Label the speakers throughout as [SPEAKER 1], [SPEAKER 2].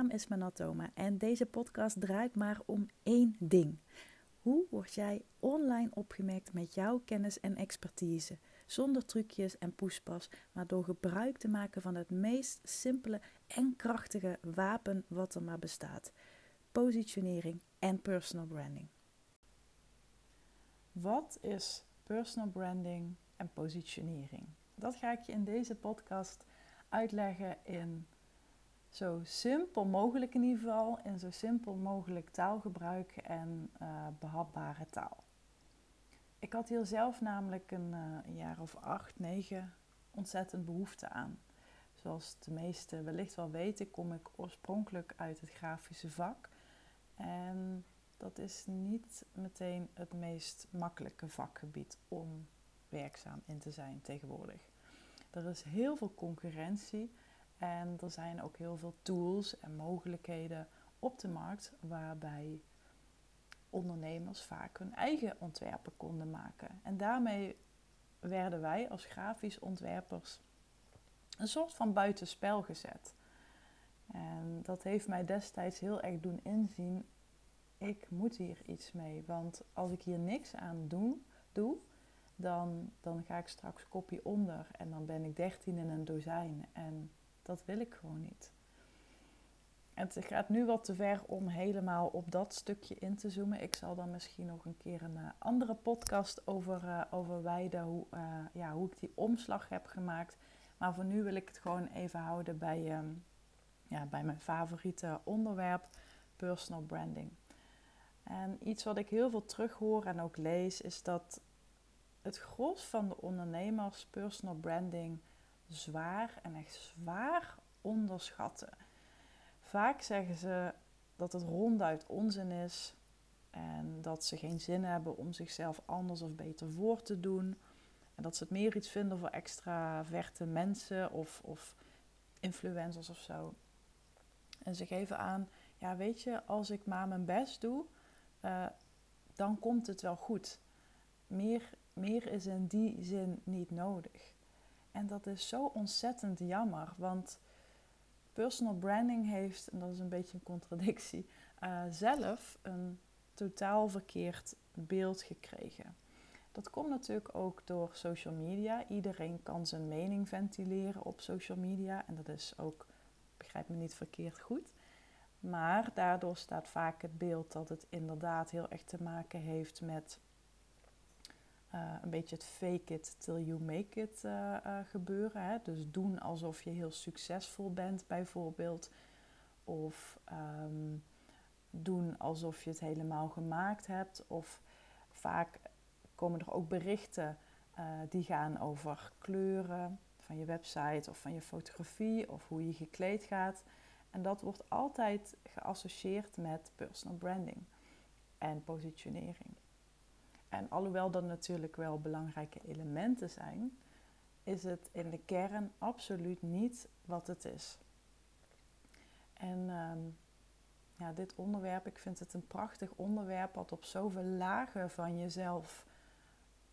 [SPEAKER 1] naam is Manatoma en deze podcast draait maar om één ding. Hoe word jij online opgemerkt met jouw kennis en expertise? Zonder trucjes en poespas, maar door gebruik te maken van het meest simpele en krachtige wapen wat er maar bestaat: positionering en personal branding. Wat is personal branding en positionering? Dat ga ik je in deze podcast uitleggen in zo simpel mogelijk in ieder geval, in zo simpel mogelijk taalgebruik en uh, behapbare taal. Ik had hier zelf namelijk een, uh, een, jaar of acht, negen ontzettend behoefte aan. Zoals de meesten wellicht wel weten, kom ik oorspronkelijk uit het grafische vak. En dat is niet meteen het meest makkelijke vakgebied om werkzaam in te zijn tegenwoordig. Er is heel veel concurrentie en er zijn ook heel veel tools en mogelijkheden op de markt waarbij ondernemers vaak hun eigen ontwerpen konden maken. En daarmee werden wij als grafisch ontwerpers een soort van buitenspel gezet. En dat heeft mij destijds heel erg doen inzien. Ik moet hier iets mee. Want als ik hier niks aan doen, doe, dan, dan ga ik straks kopie onder. En dan ben ik dertien in een dozijn. En dat wil ik gewoon niet. Het gaat nu wat te ver om helemaal op dat stukje in te zoomen. Ik zal dan misschien nog een keer een uh, andere podcast over, uh, over wijden, hoe, uh, ja, hoe ik die omslag heb gemaakt. Maar voor nu wil ik het gewoon even houden bij, ehm, ja, bij mijn favoriete onderwerp, personal branding. En iets wat ik heel veel terughoor en ook lees, is dat het gros van de ondernemers personal branding zwaar en echt zwaar onderschatten. Vaak zeggen ze dat het ronduit onzin is en dat ze geen zin hebben om zichzelf anders of beter voor te doen. En dat ze het meer iets vinden voor extra verte mensen of, of influencers of zo. En ze geven aan, ja weet je, als ik maar mijn best doe, uh, dan komt het wel goed. Meer, meer is in die zin niet nodig. En dat is zo ontzettend jammer, want personal branding heeft, en dat is een beetje een contradictie, uh, zelf een totaal verkeerd beeld gekregen. Dat komt natuurlijk ook door social media. Iedereen kan zijn mening ventileren op social media en dat is ook, begrijp me niet verkeerd goed. Maar daardoor staat vaak het beeld dat het inderdaad heel erg te maken heeft met uh, een beetje het fake it till you make it uh, uh, gebeuren. Hè? Dus doen alsof je heel succesvol bent, bijvoorbeeld. Of um, doen alsof je het helemaal gemaakt hebt. Of vaak komen er ook berichten die gaan over kleuren van je website of van je fotografie of hoe je gekleed gaat. En dat wordt altijd geassocieerd met personal branding en positionering. En alhoewel dat natuurlijk wel belangrijke elementen zijn, is het in de kern absoluut niet wat het is. En um, ja, dit onderwerp, ik vind het een prachtig onderwerp wat op zoveel lagen van jezelf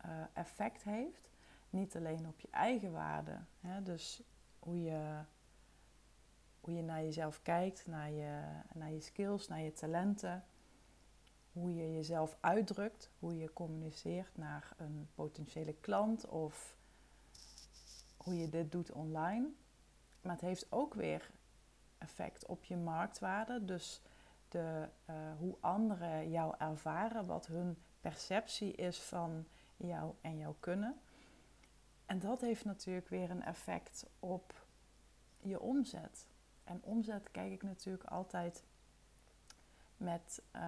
[SPEAKER 1] uh, effect heeft. Niet alleen op je eigen waarde, hè, dus hoe je, hoe je naar jezelf kijkt, naar je, naar je skills, naar je talenten hoe je jezelf uitdrukt, hoe je communiceert naar een potentiële klant of hoe je dit doet online. Maar het heeft ook weer effect op je marktwaarde. Dus de, uh, hoe anderen jou ervaren, wat hun perceptie is van jou en jouw kunnen. En dat heeft natuurlijk weer een effect op je omzet. En omzet kijk ik natuurlijk altijd met uh,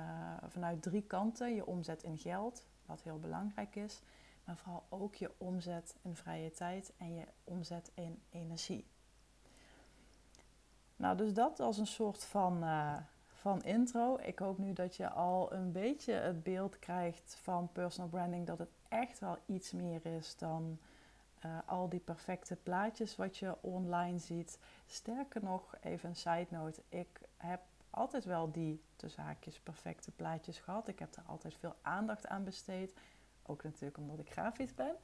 [SPEAKER 1] vanuit drie kanten. Je omzet in geld, wat heel belangrijk is. Maar vooral ook je omzet in vrije tijd en je omzet in energie. Nou, dus dat als een soort van, uh, van intro. Ik hoop nu dat je al een beetje het beeld krijgt van personal branding. Dat het echt wel iets meer is dan uh, al die perfecte plaatjes wat je online ziet. Sterker nog, even een side note. Ik heb altijd wel die tussen haakjes perfecte plaatjes gehad. Ik heb daar altijd veel aandacht aan besteed. Ook natuurlijk omdat ik grafisch ben.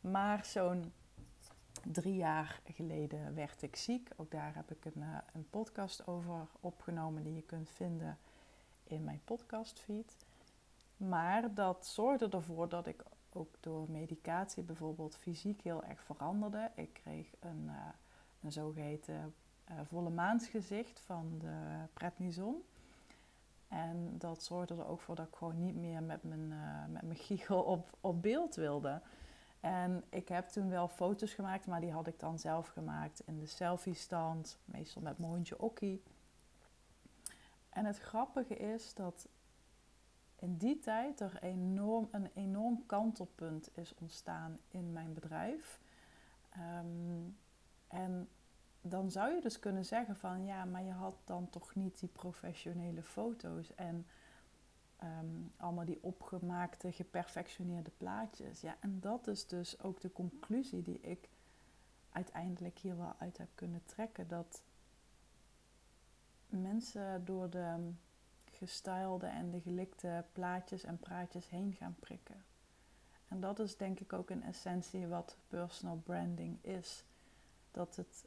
[SPEAKER 1] Maar zo'n Drie jaar geleden werd ik ziek. Ook daar heb ik een, een podcast over opgenomen die je kunt vinden in mijn podcastfeed. Maar dat zorgde ervoor dat ik ook door medicatie bijvoorbeeld fysiek heel erg veranderde. Ik kreeg een, uh, een zogeheten volle maansgezicht van de prednison. En dat zorgde er ook voor dat ik gewoon niet meer met mijn, uh, met mijn giegel op, op beeld wilde. En ik heb toen wel foto's gemaakt, maar die had ik dan zelf gemaakt in de selfie-stand, meestal met mijn hondje Okkie. En het grappige is dat in die tijd er enorm, een enorm kantelpunt is ontstaan in mijn bedrijf. Um, en dan zou je dus kunnen zeggen van ja, maar je had dan toch niet die professionele foto's en um, allemaal die opgemaakte, geperfectioneerde plaatjes. Ja, en dat is dus ook de conclusie die ik uiteindelijk hier wel uit heb kunnen trekken. Dat mensen door de gestylede en de gelikte plaatjes en praatjes heen gaan prikken. En dat is denk ik ook in essentie wat personal branding is. Dat het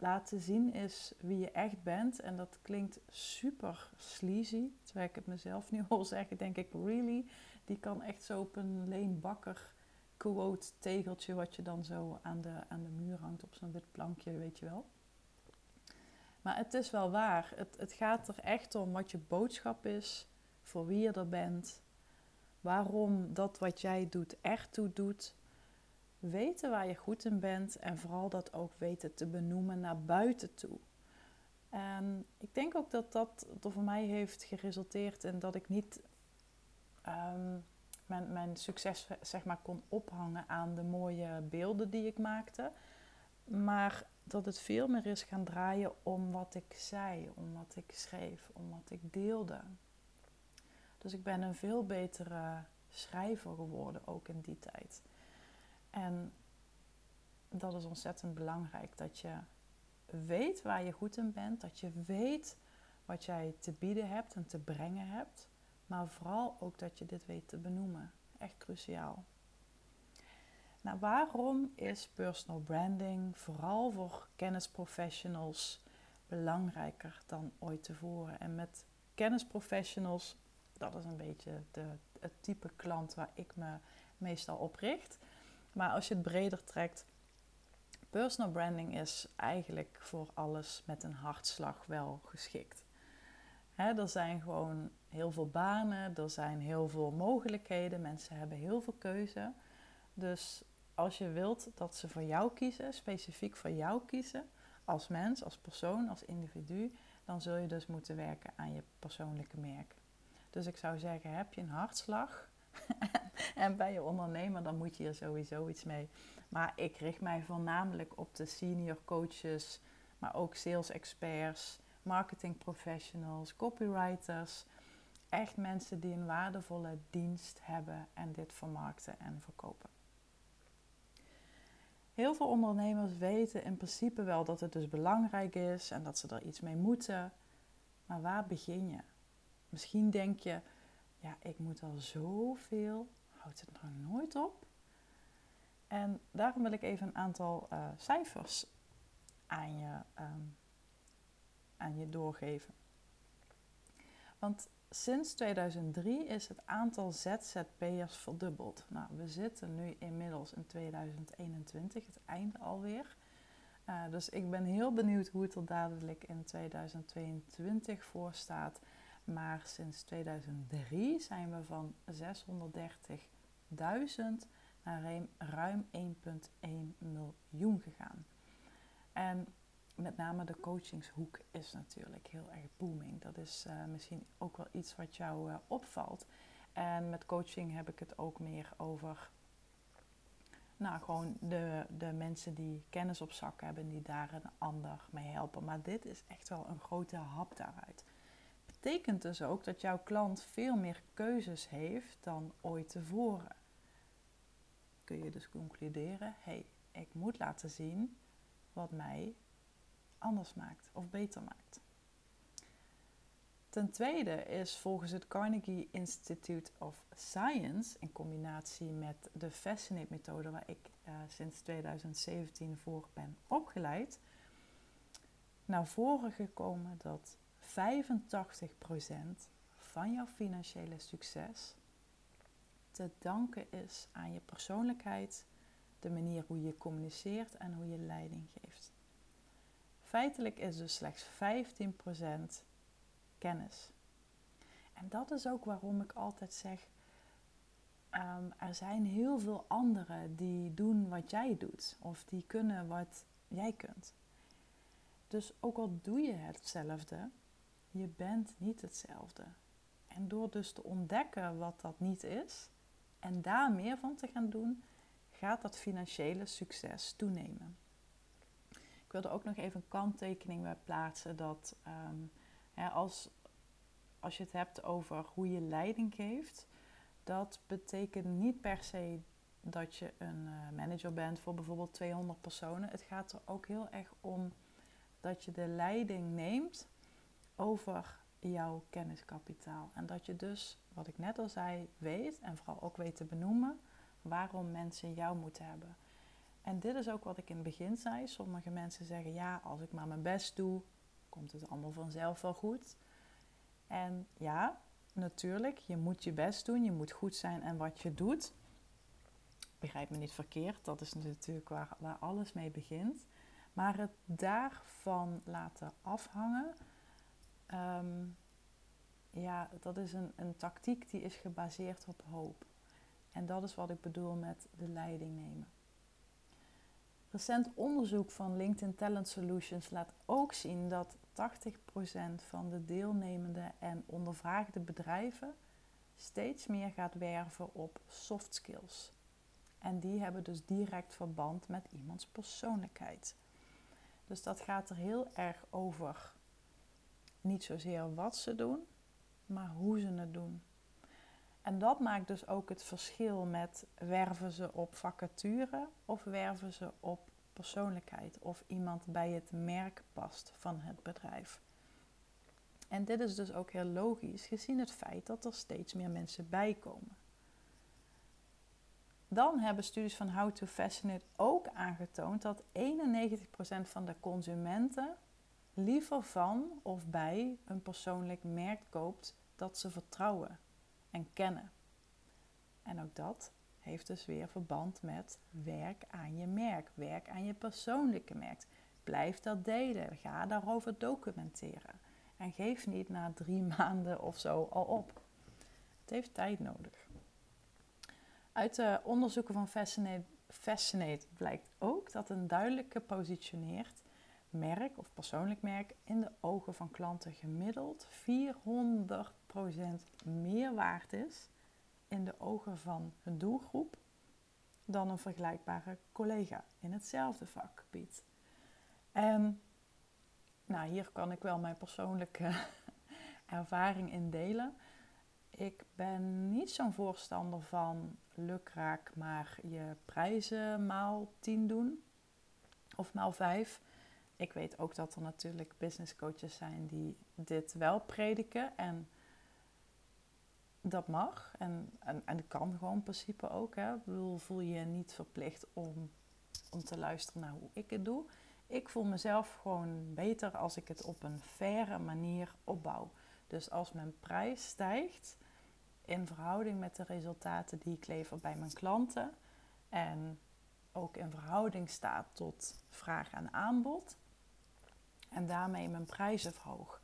[SPEAKER 1] laten zien is wie je echt bent. En dat klinkt super sleazy. Terwijl ik het mezelf nu al zeggen, denk ik, really? Die kan echt zo op een Leen Bakker quote tegeltje... wat je dan zo aan de, aan de muur hangt op zo'n wit plankje, weet je wel. Maar het is wel waar. Het, het gaat er echt om wat je boodschap is, voor wie je er bent, waarom dat wat jij doet echt toe doet. Weten waar je goed in bent en vooral dat ook weten te benoemen naar buiten toe. En ik denk ook dat dat voor mij heeft geresulteerd in dat ik niet ehm, mijn, mijn succes zeg maar, kon ophangen aan de mooie beelden die ik maakte. Maar dat het veel meer is gaan draaien om wat ik zei, om wat ik schreef, om wat ik deelde. Dus ik ben een veel betere schrijver geworden, ook in die tijd. En dat is ontzettend belangrijk, dat je weet waar je goed in bent, dat je weet wat jij te bieden hebt en te brengen hebt, maar vooral ook dat je dit weet te benoemen. Echt cruciaal. Nou, waarom is personal branding vooral voor kennisprofessionals belangrijker dan ooit tevoren? En met kennisprofessionals, dat is een beetje de, het type klant waar ik me meestal op richt. Maar als je het breder trekt, personal branding is eigenlijk voor alles met een hartslag wel geschikt. Er zijn gewoon heel veel banen, er zijn heel veel mogelijkheden, mensen hebben heel veel keuze. Dus als je wilt dat ze voor jou kiezen, specifiek voor jou kiezen, als mens, als persoon, als individu, dan zul je dus moeten werken aan je persoonlijke merk. Dus ik zou zeggen, heb je een hartslag en ben je ondernemer, dan moet je hier sowieso iets mee. Maar ik richt mij voornamelijk op de senior coaches, maar ook sales experts, marketing professionals, copywriters. Echt mensen die een waardevolle dienst hebben en dit vermarkten en verkopen. Heel veel ondernemers weten in principe wel dat het dus belangrijk is en dat ze er iets mee moeten. Maar waar begin je? Misschien denk je, ja, ik moet al zoveel, houdt het nou nooit op? En daarom wil ik even een aantal uh, cijfers aan je, um, aan je doorgeven. Want Sinds 2003 is het aantal ZZP'ers verdubbeld. Nou, we zitten nu inmiddels in 2021, het einde alweer. Uh, dus ik ben heel benieuwd hoe het er dadelijk in 2022 voor staat. Maar sinds 2003 zijn we van 630.000 naar ruim 1,1 miljoen gegaan. En met name de coachingshoek is natuurlijk heel erg booming. Dat is uh, misschien ook wel iets wat jou uh, opvalt. En met coaching heb ik het ook meer over nou, gewoon de, de mensen die kennis op zak hebben, die daar een ander mee helpen. Maar dit is echt wel een grote hap daaruit. Betekent dus ook dat jouw klant veel meer keuzes heeft dan ooit tevoren. Kun je dus concluderen, hé, hey, ik moet laten zien wat mij anders maakt of beter maakt. Ten tweede is volgens het Carnegie Institute of Science, in combinatie met de Fascinate-methode waar ik uh, sinds 2017 voor ben opgeleid, naar voren gekomen dat 85% van jouw financiële succes te danken is aan je persoonlijkheid, de manier hoe je communiceert en hoe je leiding geeft. Feitelijk is dus slechts 15% kennis. En dat is ook waarom ik altijd zeg: um, er zijn heel veel anderen die doen wat jij doet, of die kunnen wat jij kunt. Dus ook al doe je hetzelfde, je bent niet hetzelfde. En door dus te ontdekken wat dat niet is en daar meer van te gaan doen, gaat dat financiële succes toenemen. Ik wilde ook nog even een kanttekening bij plaatsen dat um, als, als je het hebt over hoe je leiding geeft, dat betekent niet per se dat je een uh, manager bent voor bijvoorbeeld 200 personen. Het gaat er ook heel erg om dat je de leiding neemt over jouw kenniskapitaal. En dat je dus, wat ik net al zei, weet en vooral ook weet te benoemen waarom mensen jou moeten hebben. En dit is ook wat ik in het begin zei. Sommige mensen zeggen ja, als ik maar mijn best doe, komt het allemaal vanzelf wel goed. En ja, natuurlijk, je moet je best doen, je moet goed zijn en wat je doet. Begrijp me niet verkeerd, dat is natuurlijk waar, waar alles mee begint. Maar het daarvan laten afhangen, ehm, ja, dat is een, een tactiek die is gebaseerd op hoop. En dat is wat ik bedoel met de leiding nemen. Recent onderzoek van LinkedIn Talent Solutions laat ook zien dat 80% van de deelnemende en ondervraagde bedrijven steeds meer gaat werven op soft skills. En die hebben dus direct verband met iemands persoonlijkheid. Dus dat gaat er heel erg over niet zozeer wat ze doen, maar hoe ze het doen. En dat maakt dus ook het verschil met werven ze op vacature of werven ze op persoonlijkheid of iemand bij het merk past van het bedrijf. En dit is dus ook heel logisch gezien het feit dat er steeds meer mensen bijkomen. Dan hebben studies van How to Fascinate ook aangetoond dat 91% van de consumenten liever van of bij een persoonlijk merk koopt dat ze vertrouwen en kennen. En ook dat heeft dus weer verband met werk aan je merk, werk aan je persoonlijke merk. Blijf dat delen, ga daarover documenteren. En geef niet na drie maanden of zo al op. Het heeft tijd nodig. Uit de onderzoeken van Fascinate, Fascinate blijkt ook dat een duidelijk gepositioneerd merk of persoonlijk merk in de ogen van klanten gemiddeld 400% meer waard is in de ogen van een doelgroep dan een vergelijkbare collega in hetzelfde vakgebied. En nou, hier kan ik wel mijn persoonlijke ervaring in delen. Ik ben niet zo'n voorstander van lukraak maar je prijzen maal 10 doen of maal 5. Ik weet ook dat er natuurlijk business coaches zijn die dit wel prediken en dat mag en, en, en dat kan gewoon in principe ook. Hè. Ik bedoel, voel je je niet verplicht om, om te luisteren naar hoe ik het doe. Ik voel mezelf gewoon beter als ik het op een faire manier opbouw. Dus als mijn prijs stijgt in verhouding met de resultaten die ik lever bij mijn klanten en ook in verhouding staat tot vraag en aanbod en daarmee mijn prijzen verhoog,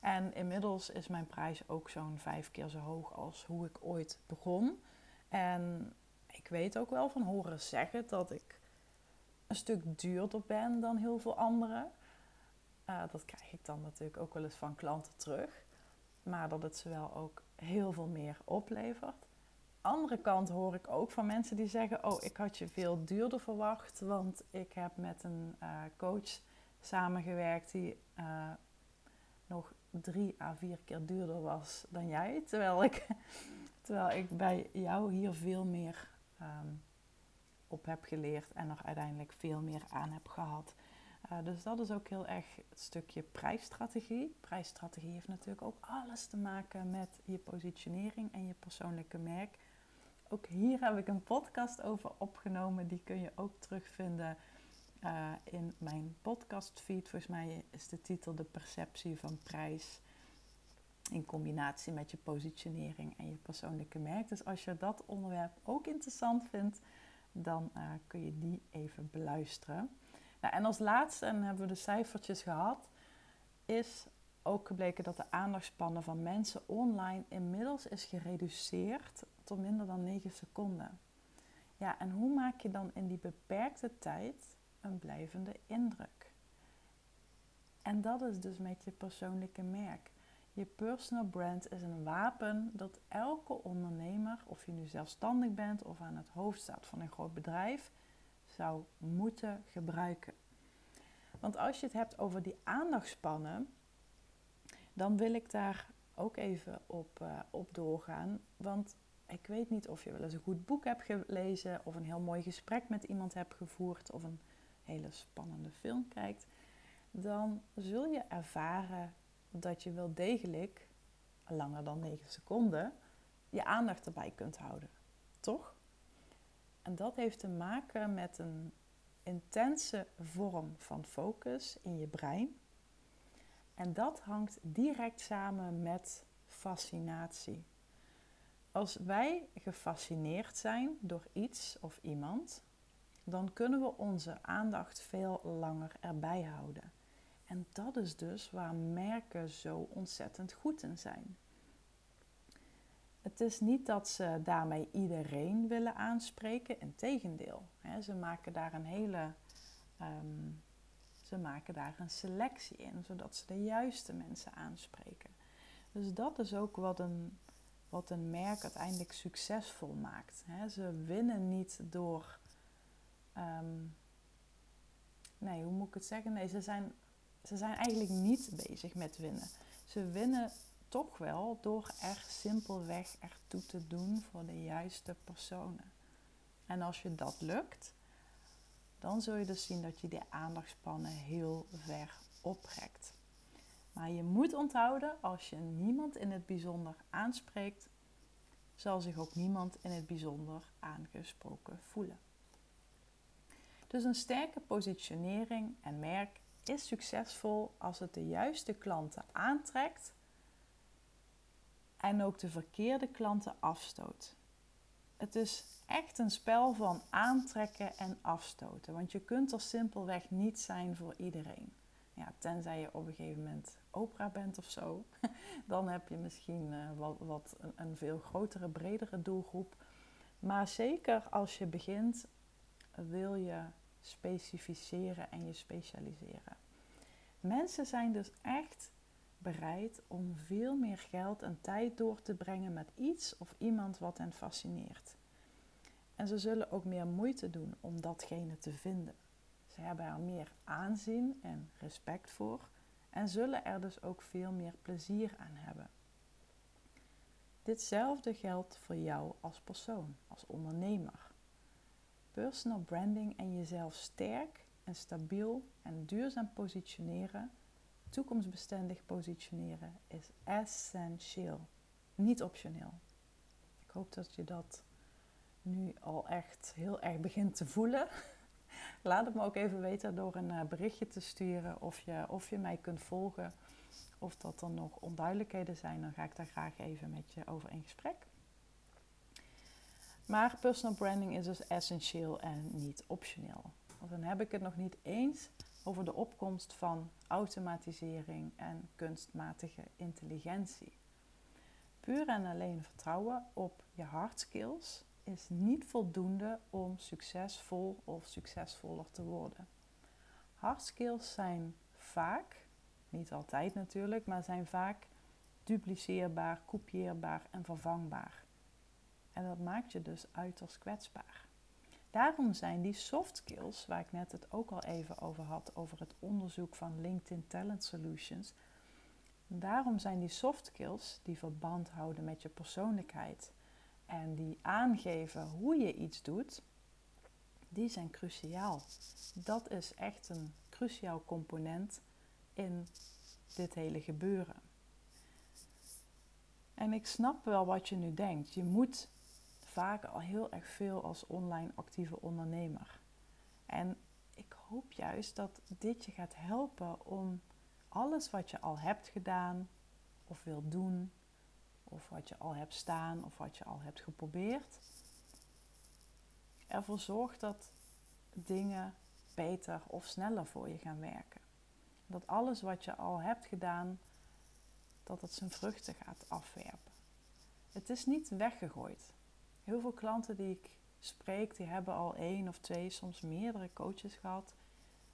[SPEAKER 1] en inmiddels is mijn prijs ook zo'n vijf keer zo hoog als hoe ik ooit begon. En ik weet ook wel van horen zeggen dat ik een stuk duurder ben dan heel veel anderen. Uh, dat krijg ik dan natuurlijk ook wel eens van klanten terug. Maar dat het ze wel ook heel veel meer oplevert. Andere kant hoor ik ook van mensen die zeggen: Oh, ik had je veel duurder verwacht. Want ik heb met een uh, coach samengewerkt die uh, nog drie à vier keer duurder was dan jij. Terwijl ik, terwijl ik bij jou hier veel meer um, op heb geleerd en er uiteindelijk veel meer aan heb gehad. Uh, dus dat is ook heel erg het stukje prijsstrategie. Prijsstrategie heeft natuurlijk ook alles te maken met je positionering en je persoonlijke merk. Ook hier heb ik een podcast over opgenomen. Die kun je ook terugvinden uh, in mijn podcastfeed. Volgens mij is de titel De perceptie van prijs. In combinatie met je positionering en je persoonlijke merk. Dus als je dat onderwerp ook interessant vindt, dan uh, kun je die even beluisteren. Nou, en als laatste, en hebben we de cijfertjes gehad, is ook gebleken dat de aandachtspannen van mensen online inmiddels is gereduceerd tot minder dan 9 seconden. Ja, en hoe maak je dan in die beperkte tijd een blijvende indruk? En dat is dus met je persoonlijke merk. Je personal brand is een wapen dat elke ondernemer, of je nu zelfstandig bent of aan het hoofd staat van een groot bedrijf, zou moeten gebruiken. Want als je het hebt over die aandachtspannen, dan wil ik daar ook even op, uh, op doorgaan. Want ik weet niet of je wel eens een goed boek hebt gelezen, of een heel mooi gesprek met iemand hebt gevoerd, of een hele spannende film kijkt. Dan zul je ervaren dat je wel degelijk, langer dan 9 seconden, je aandacht erbij kunt houden. Toch? En dat heeft te maken met een intense vorm van focus in je brein. En dat hangt direct samen met fascinatie. Als wij gefascineerd zijn door iets of iemand, dan kunnen we onze aandacht veel langer erbij houden. En dat is dus waar merken zo ontzettend goed in zijn. Het is niet dat ze daarmee iedereen willen aanspreken, integendeel. Ze maken daar een hele. Ehm, ze maken daar een selectie in, zodat ze de juiste mensen aanspreken. Dus dat is ook wat een, wat een merk uiteindelijk succesvol maakt. Ze winnen niet door. Ehm, nee, hoe moet ik het zeggen? Nee, ze zijn, ze zijn eigenlijk niet bezig met winnen. Ze winnen toch wel door er simpelweg ertoe te doen voor de juiste personen. En als je dat lukt, dan zul je dus zien dat je die aandachtspannen heel ver oprekt. Maar je moet onthouden, als je niemand in het bijzonder aanspreekt, zal zich ook niemand in het bijzonder aangesproken voelen. Dus een sterke positionering en merk is succesvol als het de juiste klanten aantrekt en ook de verkeerde klanten afstoot. Het is echt een spel van aantrekken en afstoten, want je kunt er simpelweg niet zijn voor iedereen. Ja, tenzij je op een gegeven moment opera bent of zo, dan heb je misschien uh, wat, wat een, een veel grotere, bredere doelgroep. Maar zeker als je begint, wil je specificeren en je specialiseren. Mensen zijn dus echt bereid om veel meer geld en tijd door te brengen met iets of iemand wat hen fascineert. En ze zullen ook meer moeite doen om datgene te vinden. Ze hebben er meer aanzien en respect voor en zullen er dus ook veel meer plezier aan hebben. Ditzelfde geldt voor jou als persoon, als ondernemer. Personal branding en jezelf sterk en stabiel en duurzaam positioneren toekomstbestendig positioneren is essentieel, niet optioneel. Ik hoop dat je dat nu al echt heel erg begint te voelen. Laat het me ook even weten door een eh, berichtje te sturen of je, of je mij kunt volgen. Of dat er nog onduidelijkheden zijn, dan ga ik daar graag even met je over in gesprek. Maar personal branding is dus essentieel en niet optioneel. Want dan heb ik het nog niet eens over de opkomst van automatisering en kunstmatige intelligentie. Puur en alleen vertrouwen op je hard skills is niet voldoende om succesvol of succesvoller te worden. Hard skills zijn vaak, niet altijd natuurlijk, maar zijn vaak dupliceerbaar, kopieerbaar en vervangbaar. En dat maakt je dus uiterst kwetsbaar. Daarom zijn die soft skills, waar ik net het ook al even over had, over het onderzoek van LinkedIn Talent Solutions. Daarom zijn die soft skills die verband houden met je persoonlijkheid en die aangeven hoe je iets doet, die zijn cruciaal. Dat is echt een cruciaal component in dit hele gebeuren. En ik snap wel wat je nu denkt. Je moet vaak al heel erg veel als online actieve ondernemer. En ik hoop juist dat dit je gaat helpen om alles wat je al hebt gedaan of wilt doen, of wat je al hebt staan of wat je al hebt geprobeerd, ervoor zorgt dat dingen beter of sneller voor je gaan werken. Dat alles wat je al hebt gedaan, dat het zijn vruchten gaat afwerpen. Het is niet weggegooid. Heel veel klanten die ik spreek, die hebben al één of twee, soms meerdere coaches gehad.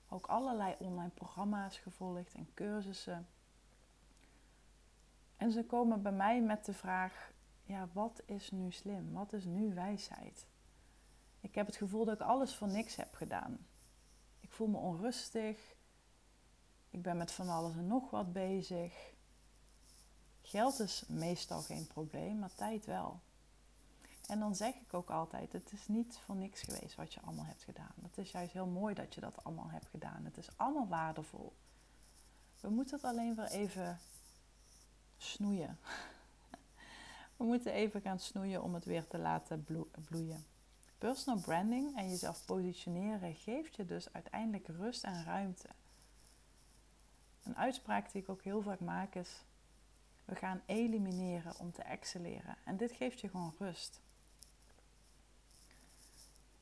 [SPEAKER 1] Ook allerlei online programma's gevolgd en cursussen. En ze komen bij mij met de vraag: ja, wat is nu slim? Wat is nu wijsheid? Ik heb het gevoel dat ik alles voor niks heb gedaan. Ik voel me onrustig. Ik ben met van alles en nog wat bezig. Geld is meestal geen probleem, maar tijd wel. En dan zeg ik ook altijd: het is niet voor niks geweest wat je allemaal hebt gedaan. Het is juist heel mooi dat je dat allemaal hebt gedaan. Het is allemaal waardevol. We moeten het alleen weer even snoeien. We moeten even gaan snoeien om het weer te laten bloeien. Personal branding en jezelf positioneren geeft je dus uiteindelijk rust en ruimte. Een uitspraak die ik ook heel vaak maak is: we gaan elimineren om te excelleren. En dit geeft je gewoon rust.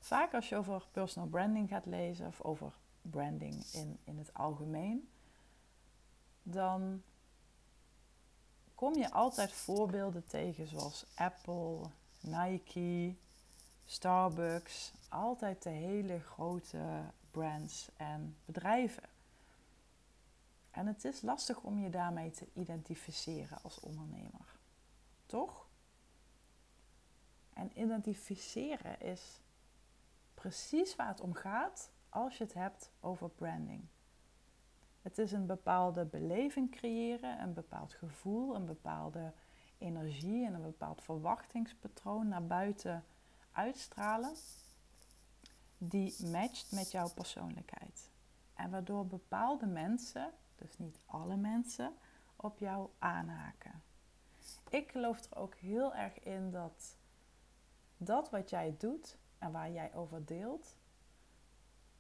[SPEAKER 1] Vaak als je over personal branding gaat lezen of over branding in, in het algemeen, dan kom je altijd voorbeelden tegen zoals Apple, Nike, Starbucks. Altijd de hele grote brands en bedrijven. En het is lastig om je daarmee te identificeren als ondernemer. Toch? En identificeren is precies waar het om gaat als je het hebt over branding. Het is een bepaalde beleving creëren, een bepaald gevoel, een bepaalde energie en een bepaald verwachtingspatroon naar buiten uitstralen, die matcht met jouw persoonlijkheid. En waardoor bepaalde mensen, dus niet alle mensen, op jou aanhaken. Ik geloof er ook heel erg in dat dat wat jij doet en waar jij over deelt,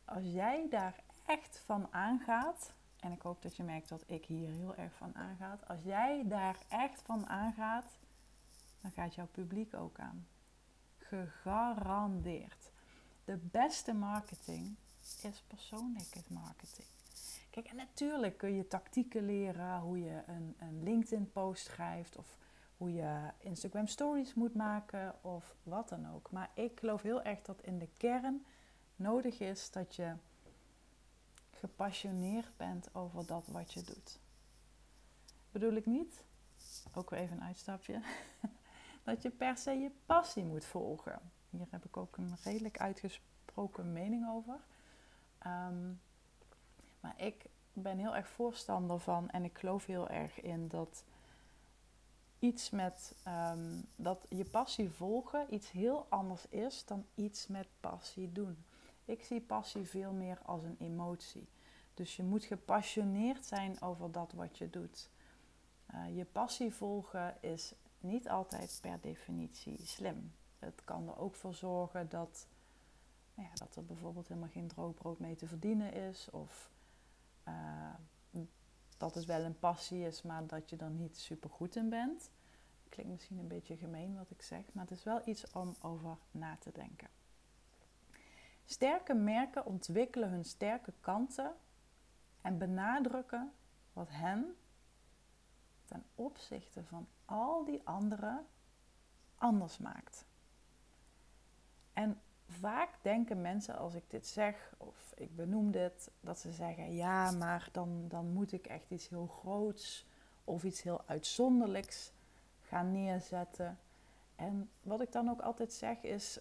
[SPEAKER 1] als jij daar echt van aangaat, en ik hoop dat je merkt dat ik hier heel erg van aangaat, als jij daar echt van aangaat, dan gaat jouw publiek ook aan. Gegarandeerd. De beste marketing is persoonlijke marketing. Kijk, en natuurlijk kun je tactieken leren, hoe je een, een LinkedIn-post schrijft of hoe je Instagram stories moet maken of wat dan ook. Maar ik geloof heel erg dat in de kern nodig is dat je gepassioneerd bent over dat wat je doet. Bedoel ik niet, ook weer even een uitstapje, dat je per se je passie moet volgen. Hier heb ik ook een redelijk uitgesproken mening over. Ehm, maar ik ben heel erg voorstander van en ik geloof heel erg in dat iets met ehm, dat je passie volgen iets heel anders is dan iets met passie doen. Ik zie passie veel meer als een emotie. Dus je moet gepassioneerd zijn over dat wat je doet. Uh, je passie volgen is niet altijd per definitie slim. Het kan er ook voor zorgen dat, nou ja, dat er bijvoorbeeld helemaal geen droogbrood mee te verdienen is. Of uh, dat het wel een passie is, maar dat je er niet super goed in bent. Klinkt misschien een beetje gemeen wat ik zeg, maar het is wel iets om over na te denken. Sterke merken ontwikkelen hun sterke kanten en benadrukken wat hen ten opzichte van al die anderen anders maakt. Vaak denken mensen als ik dit zeg of ik benoem dit, dat ze zeggen: ja, maar dan, dan moet ik echt iets heel groots of iets heel uitzonderlijks gaan neerzetten. En wat ik dan ook altijd zeg is: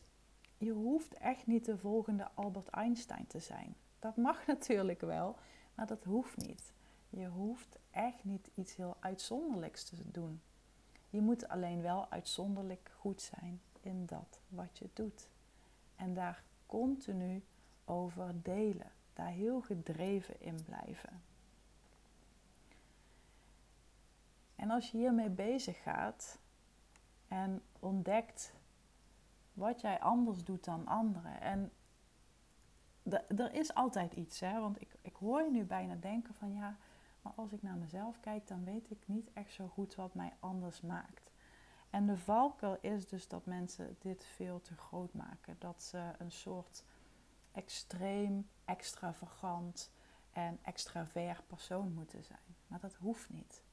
[SPEAKER 1] je hoeft echt niet de volgende Albert Einstein te zijn. Dat mag natuurlijk wel, maar dat hoeft niet. Je hoeft echt niet iets heel uitzonderlijks te doen. Je moet alleen wel uitzonderlijk goed zijn in dat wat je doet. En daar continu over delen. daar heel gedreven in blijven. En als je hiermee bezig gaat en ontdekt wat jij anders doet dan anderen. En er is altijd iets, hè? want ik, ik hoor je nu bijna denken van ja, maar als ik naar mezelf kijk, dan weet ik niet echt zo goed wat mij anders maakt. En de valkuil is dus dat mensen dit veel te groot maken. Dat ze een soort extreem, extravagant en extravert persoon moeten zijn. Maar dat hoeft niet.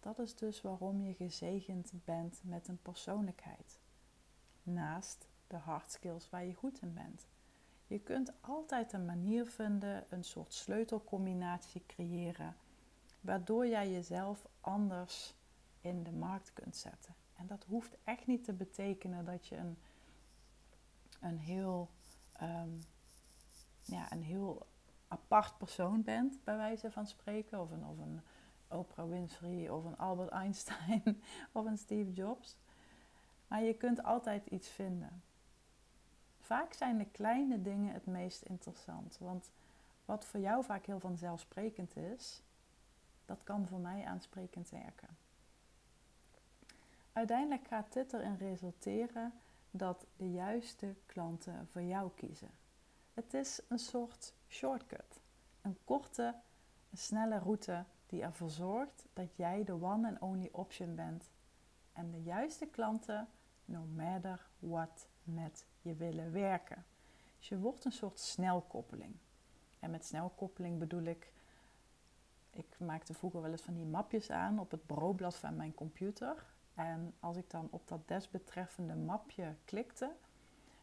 [SPEAKER 1] Dat is dus waarom je gezegend bent met een persoonlijkheid. Naast de hard skills waar je goed in bent. Je kunt altijd een manier vinden, een soort sleutelcombinatie creëren, waardoor jij jezelf anders in de markt kunt zetten. En dat hoeft echt niet te betekenen dat je een, een, heel, um, ja, een heel apart persoon bent, bij wijze van spreken, of een, of een Oprah Winfrey, of een Albert Einstein, of een Steve Jobs. Maar je kunt altijd iets vinden. Vaak zijn de kleine dingen het meest interessant. Want wat voor jou vaak heel vanzelfsprekend is, dat kan voor mij aansprekend werken. Uiteindelijk gaat dit erin resulteren dat de juiste klanten voor jou kiezen. Het is een soort shortcut. Een korte, een snelle route die ervoor zorgt dat jij de one and only option bent. En de juiste klanten, no matter what, met je willen werken. Dus je wordt een soort snelkoppeling. En met snelkoppeling bedoel ik, ik maakte vroeger wel eens van die mapjes aan op het bureaublad van mijn computer. En als ik dan op dat desbetreffende mapje klikte,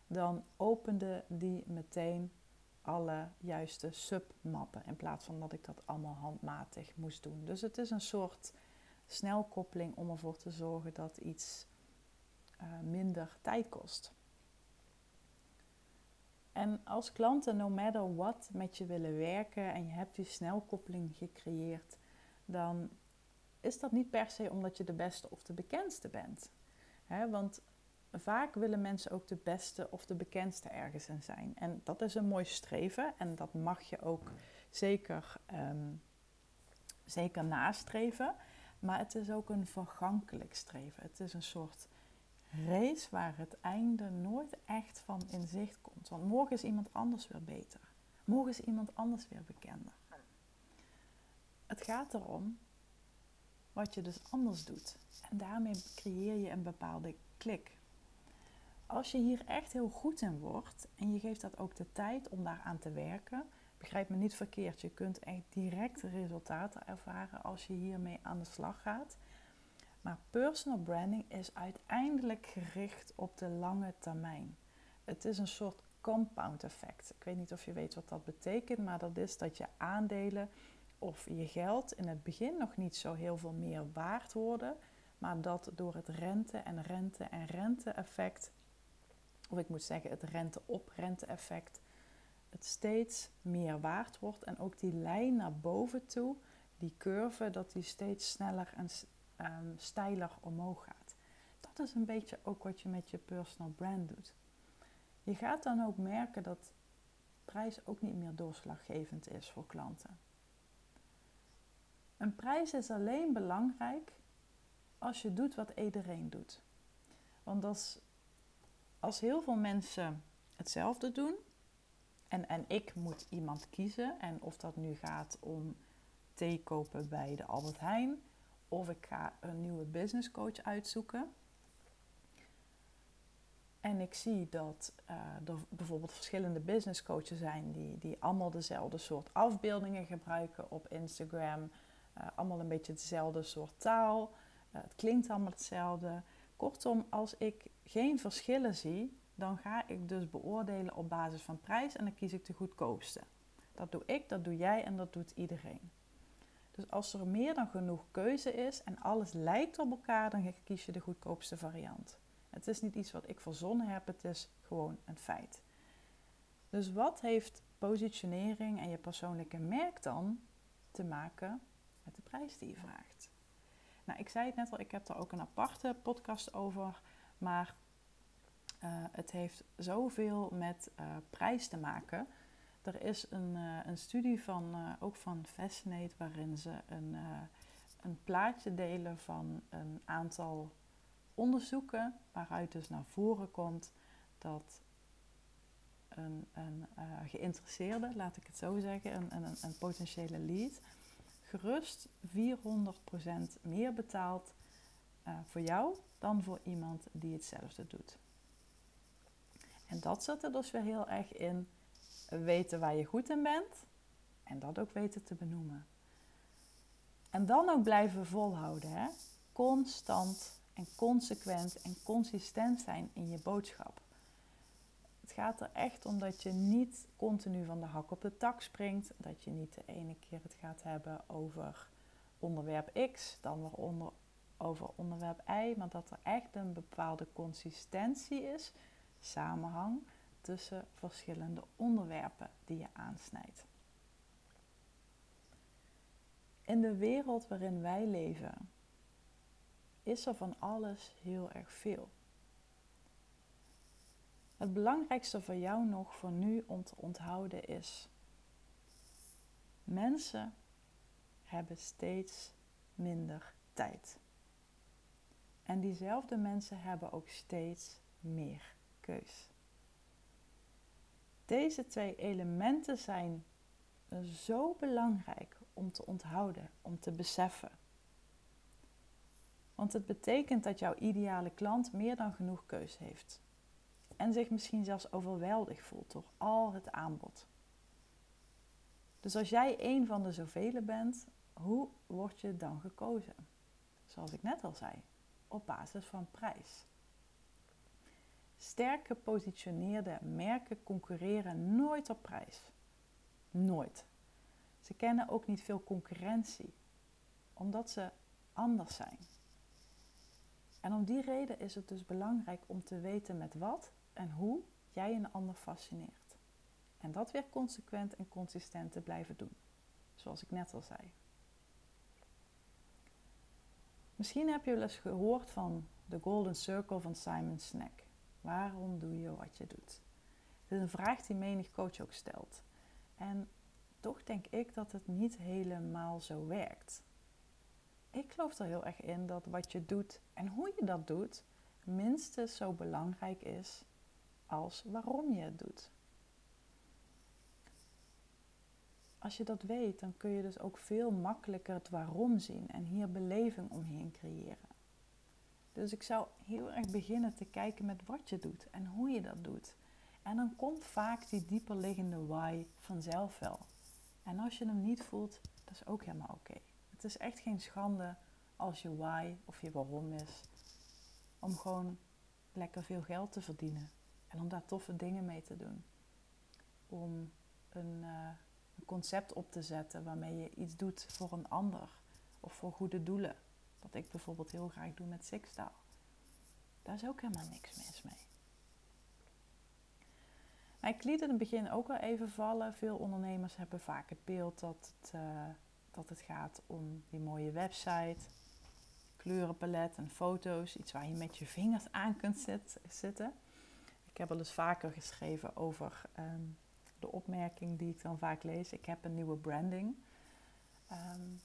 [SPEAKER 1] dan opende die meteen alle juiste submappen. In plaats van dat ik dat allemaal handmatig moest doen. Dus het is een soort snelkoppeling om ervoor te zorgen dat iets uh, minder tijd kost. En als klanten, no matter what, met je willen werken en je hebt die snelkoppeling gecreëerd, dan is dat niet per se omdat je de beste of de bekendste bent. want vaak willen mensen ook de beste of de bekendste ergens in zijn. En dat is een mooi streven en dat mag je ook zeker, um, zeker nastreven. Maar het is ook een vergankelijk streven. Het is een soort race waar het einde nooit echt van in zicht komt. Want morgen is iemand anders weer beter. Morgen is iemand anders weer bekender. Het gaat erom wat je dus anders doet. En daarmee creëer je een bepaalde klik. Als je hier echt heel goed in wordt en je geeft dat ook de tijd om daaraan te werken, begrijp me niet verkeerd, je kunt echt direct resultaten ervaren als je hiermee aan de slag gaat. Maar personal branding is uiteindelijk gericht op de lange termijn. Het is een soort compound effect. Ik weet niet of je weet wat dat betekent, maar dat is dat je aandelen of je geld in het begin nog niet zo heel veel meer waard worden, maar dat door het rente en rente en rente effect, of ik moet zeggen het rente op rente effect, het steeds meer waard wordt en ook die lijn naar boven toe, die curve, dat die steeds sneller en um, steiler omhoog gaat. Dat is een beetje ook wat je met je personal brand doet. Je gaat dan ook merken dat prijs ook niet meer doorslaggevend is voor klanten. Een prijs is alleen belangrijk als je doet wat iedereen doet. Want als, als heel veel mensen hetzelfde doen en, en ik moet iemand kiezen, en of dat nu gaat om thee kopen bij de Albert Heijn of ik ga een nieuwe business coach uitzoeken. En ik zie dat uh, er bijvoorbeeld verschillende business coaches zijn die, die allemaal dezelfde soort afbeeldingen gebruiken op Instagram. Uh, allemaal een beetje dezelfde soort taal. Uh, het klinkt allemaal hetzelfde. Kortom, als ik geen verschillen zie, dan ga ik dus beoordelen op basis van prijs en dan kies ik de goedkoopste. Dat doe ik, dat doe jij en dat doet iedereen. Dus als er meer dan genoeg keuze is en alles lijkt op elkaar, dan kies je de goedkoopste variant. Het is niet iets wat ik verzonnen heb, het is gewoon een feit. Dus wat heeft positionering en je persoonlijke merk dan te maken de prijs die je vraagt? Nou, ik zei het net al, ik heb er ook een aparte podcast over, maar uh, het heeft zoveel met uh, prijs te maken Er is een, uh, een studie van, ook van Fascinate waarin ze een, een plaatje delen van een aantal onderzoeken waaruit dus naar voren komt dat een, een geïnteresseerde, laat ik het zo zeggen, een, een, een potentiële lead, gerust 400% meer betaalt voor jou dan voor iemand die hetzelfde doet. En dat zit er dus weer heel erg in weten waar je goed in bent en dat ook weten te benoemen. En dan ook blijven volhouden. Hè? Constant en consequent en consistent zijn in je boodschap. Het gaat er echt om dat je niet continu van de hak op de tak springt. Dat je niet de ene keer het gaat hebben over onderwerp X, dan weer onder, over onderwerp Y. Maar dat er echt een bepaalde consistentie is, samenhang tussen verschillende onderwerpen die je aansnijdt. In de wereld waarin wij leven is er van alles heel erg veel. Het belangrijkste voor jou nog voor nu om te onthouden is: mensen hebben steeds minder tijd. En diezelfde mensen hebben ook steeds meer keus. Deze twee elementen zijn zo belangrijk om te onthouden, om te beseffen. Want het betekent dat jouw ideale klant meer dan genoeg keus heeft. En zich misschien zelfs overweldigd voelt door al het aanbod. Dus als jij een van de zoveel bent, hoe word je dan gekozen? Zoals ik net al zei, op basis van prijs. Sterk gepositioneerde merken concurreren nooit op prijs. Nooit. Ze kennen ook niet veel concurrentie, omdat ze anders zijn. En om die reden is het dus belangrijk om te weten met wat en hoe jij een ander fascineert. En dat weer consequent en consistent te blijven doen, zoals ik net al zei. Misschien heb je wel eens gehoord van de Golden Circle van Simon Sinek. Waarom doe je wat je doet? Dit is een vraag die menig coach ook stelt. En toch denk ik dat het niet helemaal zo werkt. Ik geloof er heel erg in dat wat je doet en hoe je dat doet minstens zo belangrijk is als waarom je het doet. Als je dat weet, dan kun je dus ook veel makkelijker het waarom zien en hier beleving omheen creëren. Dus ik zou heel erg beginnen te kijken met wat je doet en hoe je dat doet. En dan komt vaak die dieper liggende why vanzelf wel. En als je hem niet voelt, dat is ook helemaal oké. Het is echt geen schande als je why of je waarom is. Om gewoon lekker veel geld te verdienen. En om daar toffe dingen mee te doen. Om een, uh, een concept op te zetten waarmee je iets doet voor een ander. Of voor goede doelen. Wat ik bijvoorbeeld heel graag doe met Sixtaal. Daar is ook helemaal niks mis mee. Ik liet het in het begin ook wel even vallen. Veel ondernemers hebben vaak het beeld dat het, uh, dat het gaat om die mooie website, kleurenpalet en foto's. Iets waar je met je vingers aan kunt zitten. Ik heb wel eens vaker geschreven over um, de opmerking die ik dan vaak lees. Ik heb een nieuwe branding. Um,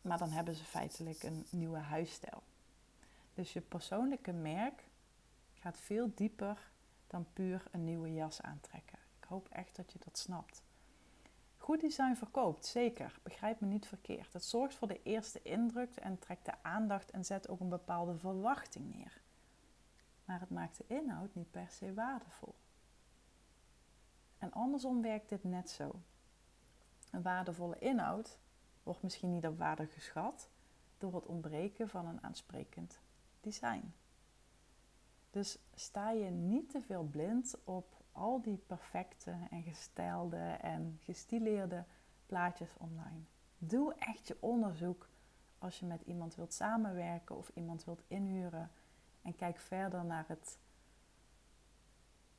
[SPEAKER 1] maar dan hebben ze feitelijk een nieuwe huisstijl. Dus je persoonlijke merk gaat veel dieper dan puur een nieuwe jas aantrekken. Ik hoop echt dat je dat snapt. Goed design verkoopt, zeker. Begrijp me niet verkeerd. Het zorgt voor de eerste indruk en trekt de aandacht en zet ook een bepaalde verwachting neer. Maar het maakt de inhoud niet per se waardevol. En andersom werkt dit net zo. Een waardevolle inhoud wordt misschien niet op waarde geschat door het ontbreken van een aansprekend design. Dus sta je niet te veel blind op al die perfecte en gestylede en gestileerde plaatjes online. Doe echt je onderzoek als je met iemand wilt samenwerken of iemand wilt inhuren. En kijk verder naar het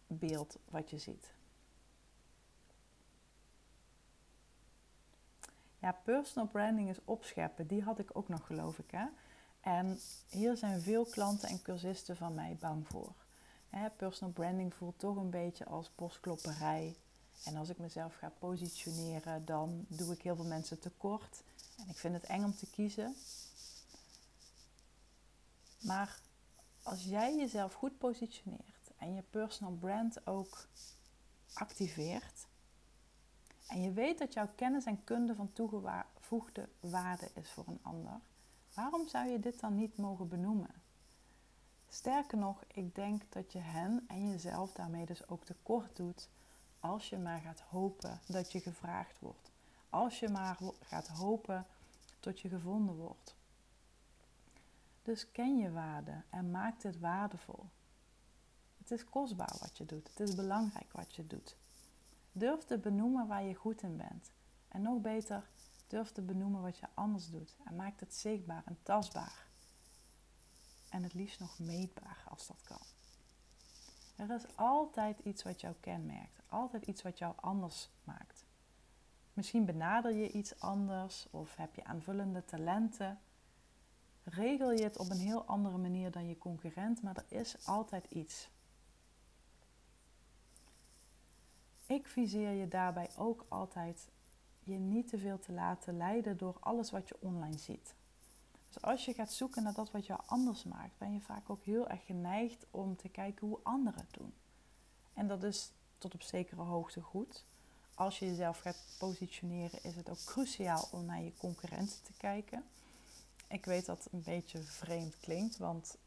[SPEAKER 1] beeld wat je ziet. Ja, personal branding is opscheppen. Die had ik ook nog, geloof ik. Hè? En hier zijn veel klanten en cursisten van mij bang voor. Personal branding voelt toch een beetje als postklopperij. En als ik mezelf ga positioneren, dan doe ik heel veel mensen tekort. En ik vind het eng om te kiezen. Maar als jij jezelf goed positioneert en je personal brand ook activeert. En je weet dat jouw kennis en kunde van toegevoegde waarde is voor een ander. Waarom zou je dit dan niet mogen benoemen? Sterker nog, ik denk dat je hen en jezelf daarmee dus ook tekort doet als je maar gaat hopen dat je gevraagd wordt. Als je maar gaat hopen tot je gevonden wordt. Dus ken je waarde en maak dit waardevol. Het is kostbaar wat je doet. Het is belangrijk wat je doet. Durf te benoemen waar je goed in bent. En nog beter, durf te benoemen wat je anders doet. En maak het zichtbaar en tastbaar. En het liefst nog meetbaar als dat kan. Er is altijd iets wat jou kenmerkt. Altijd iets wat jou anders maakt. Misschien benader je iets anders of heb je aanvullende talenten. Regel je het op een heel andere manier dan je concurrent, maar er is altijd iets. Ik viseer je daarbij ook altijd je niet te veel te laten leiden door alles wat je online ziet. Dus als je gaat zoeken naar dat wat jou anders maakt, ben je vaak ook heel erg geneigd om te kijken hoe anderen het doen. En dat is tot op zekere hoogte goed. Als je jezelf gaat positioneren, is het ook cruciaal om naar je concurrenten te kijken. Ik weet dat een beetje vreemd klinkt, want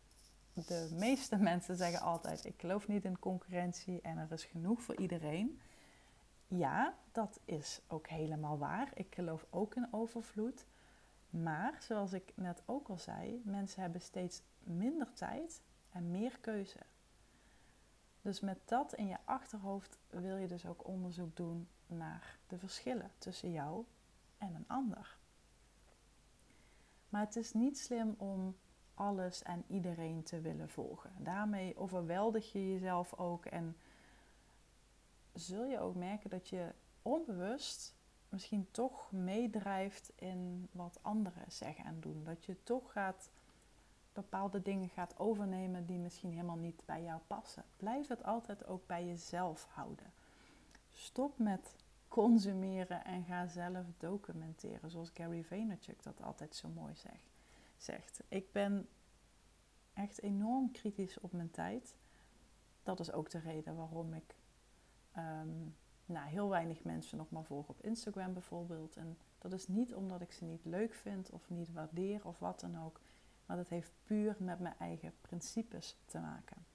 [SPEAKER 1] de meeste mensen zeggen altijd: Ik geloof niet in concurrentie en er is genoeg voor iedereen. Ja, dat is ook helemaal waar. Ik geloof ook in overvloed. Maar zoals ik net ook al zei, mensen hebben steeds minder tijd en meer keuze. Dus met dat in je achterhoofd wil je dus ook onderzoek doen naar de verschillen tussen jou en een ander. Maar het is niet slim om alles en iedereen te willen volgen. Daarmee overweldig je jezelf ook en zul je ook merken dat je onbewust misschien toch meedrijft in wat anderen zeggen en doen. Dat je toch gaat bepaalde dingen gaat overnemen die misschien helemaal niet bij jou passen. Blijf het altijd ook bij jezelf houden. Stop met consumeren en ga zelf documenteren, zoals Gary Vaynerchuk dat altijd zo mooi zegt. zegt. Ik ben echt enorm kritisch op mijn tijd. Dat is ook de reden waarom ik um, nou, heel weinig mensen nog maar volg op Instagram bijvoorbeeld. En dat is niet omdat ik ze niet leuk vind of niet waardeer of wat dan ook. Maar dat heeft puur met mijn eigen principes te maken.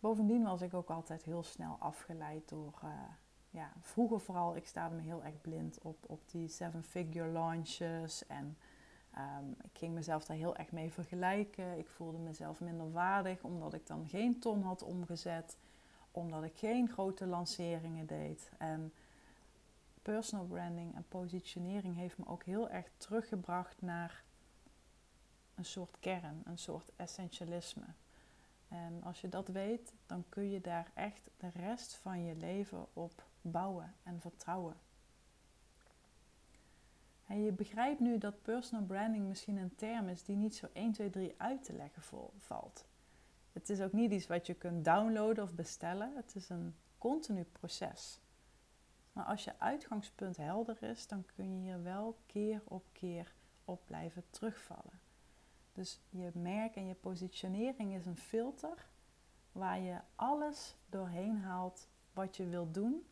[SPEAKER 1] Bovendien was ik ook altijd heel snel afgeleid door, uh, ja, vroeger vooral, ik staarde me heel erg blind op, op die seven-figure launches. En um, ik ging mezelf daar heel erg mee vergelijken. Ik voelde mezelf minder waardig omdat ik dan geen ton had omgezet omdat ik geen grote lanceringen deed. En personal branding en positionering heeft me ook heel erg teruggebracht naar een soort kern, een soort essentialisme. En als je dat weet, dan kun je daar echt de rest van je leven op bouwen en vertrouwen. En je begrijpt nu dat personal branding misschien een term is die niet zo 1, 2, 3 uit te leggen valt. Het is ook niet iets wat je kunt downloaden of bestellen. Het is een continu proces. Maar als je uitgangspunt helder is, dan kun je hier wel keer op keer op blijven terugvallen. Dus je merk en je positionering is een filter waar je alles doorheen haalt wat je wilt doen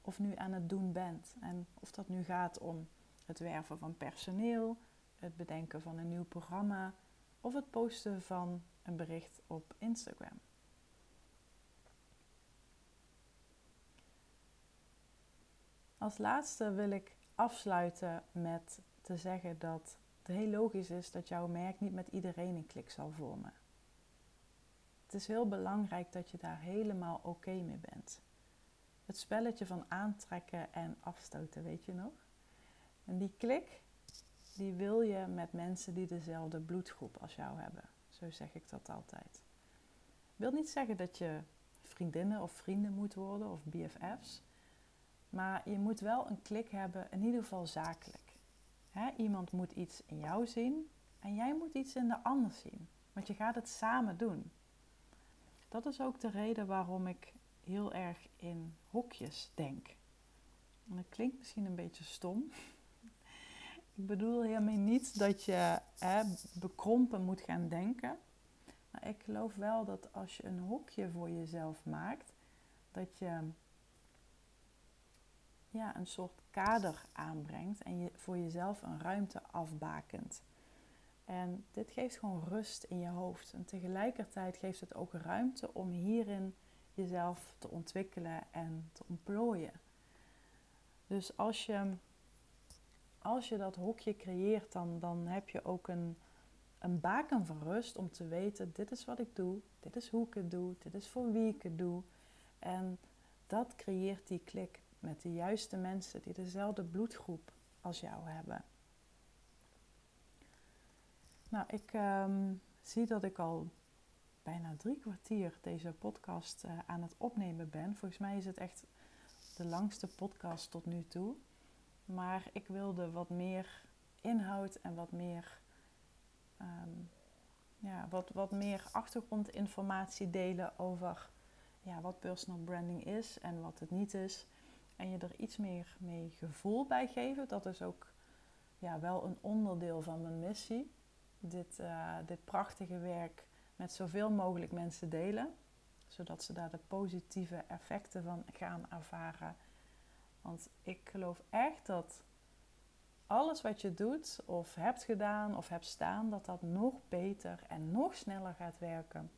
[SPEAKER 1] of nu aan het doen bent. En of dat nu gaat om het werven van personeel, het bedenken van een nieuw programma of het posten van een bericht op Instagram. Als laatste wil ik afsluiten met te zeggen dat heel logisch is dat jouw merk niet met iedereen een klik zal vormen. Het is heel belangrijk dat je daar helemaal oké mee bent. Het spelletje van aantrekken en afstoten, weet je nog? En die klik, die wil je met mensen die dezelfde bloedgroep als jou hebben. Zo zeg ik dat altijd. Wil niet zeggen dat je vriendinnen of vrienden moet worden of BFF's. Maar je moet wel een klik hebben, in ieder geval zakelijk. Iemand moet iets in jou zien en jij moet iets in de ander zien. Want je gaat het samen doen. Dat is ook de reden waarom ik heel erg in hokjes denk. En dat klinkt misschien een beetje stom. Ik bedoel helemaal niet dat je bekrompen moet gaan denken. Maar ik geloof wel dat als je een hokje voor jezelf maakt, dat je ja, een soort kader aanbrengt en je voor jezelf een ruimte afbakent. En dit geeft gewoon rust in je hoofd. En tegelijkertijd geeft het ook ruimte om hierin jezelf te ontwikkelen en te ontplooien. Dus als je, als je dat hokje creëert, dan, dan heb je ook een, een baken van rust om te weten: dit is wat ik doe, dit is hoe ik het doe, dit is voor wie ik het doe. En dat creëert die klik met de juiste mensen die dezelfde bloedgroep als jou hebben. Nou, ik ehm, zie dat ik al bijna drie kwartier deze podcast uh, aan het opnemen ben. Volgens mij is het echt de langste podcast tot nu toe. Maar ik wilde wat meer inhoud en wat meer, um, ja, wat, wat meer achtergrondinformatie delen over ja, wat personal branding is en wat het niet is. En je er iets meer mee gevoel bij geven. Dat is ook ja, wel een onderdeel van mijn missie. Dit, uh, dit prachtige werk met zoveel mogelijk mensen delen. Zodat ze daar de positieve effecten van gaan ervaren. Want ik geloof echt dat alles wat je doet, of hebt gedaan, of hebt staan, dat dat nog beter en nog sneller gaat werken.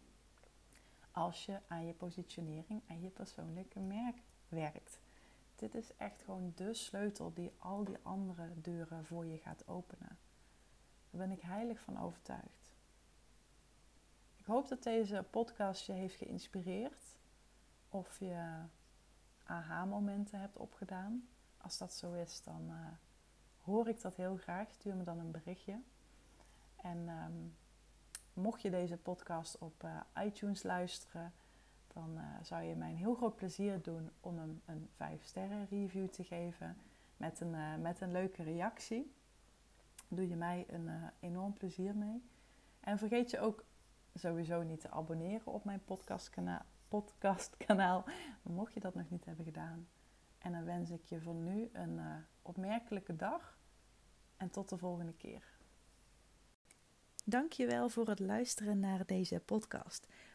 [SPEAKER 1] Als je aan je positionering en je persoonlijke merk werkt. Dit is echt gewoon de sleutel die al die andere deuren voor je gaat openen. Daar ben ik heilig van overtuigd. Ik hoop dat deze podcast je heeft geïnspireerd. Of je aha-momenten hebt opgedaan. Als dat zo is, dan uh, hoor ik dat heel graag. Stuur me dan een berichtje. En um, mocht je deze podcast op uh, iTunes luisteren, dan uh, zou je mij een heel groot plezier doen om hem een 5 sterren review te geven met een, uh, met een leuke reactie. Doe je mij een uh, enorm plezier mee. En vergeet je ook sowieso niet te abonneren op mijn podcastkanaal, podcastkanaal mocht je dat nog niet hebben gedaan. En dan wens ik je voor nu een opmerkelijke dag en tot de volgende keer.
[SPEAKER 2] Dankjewel voor het luisteren naar deze podcast.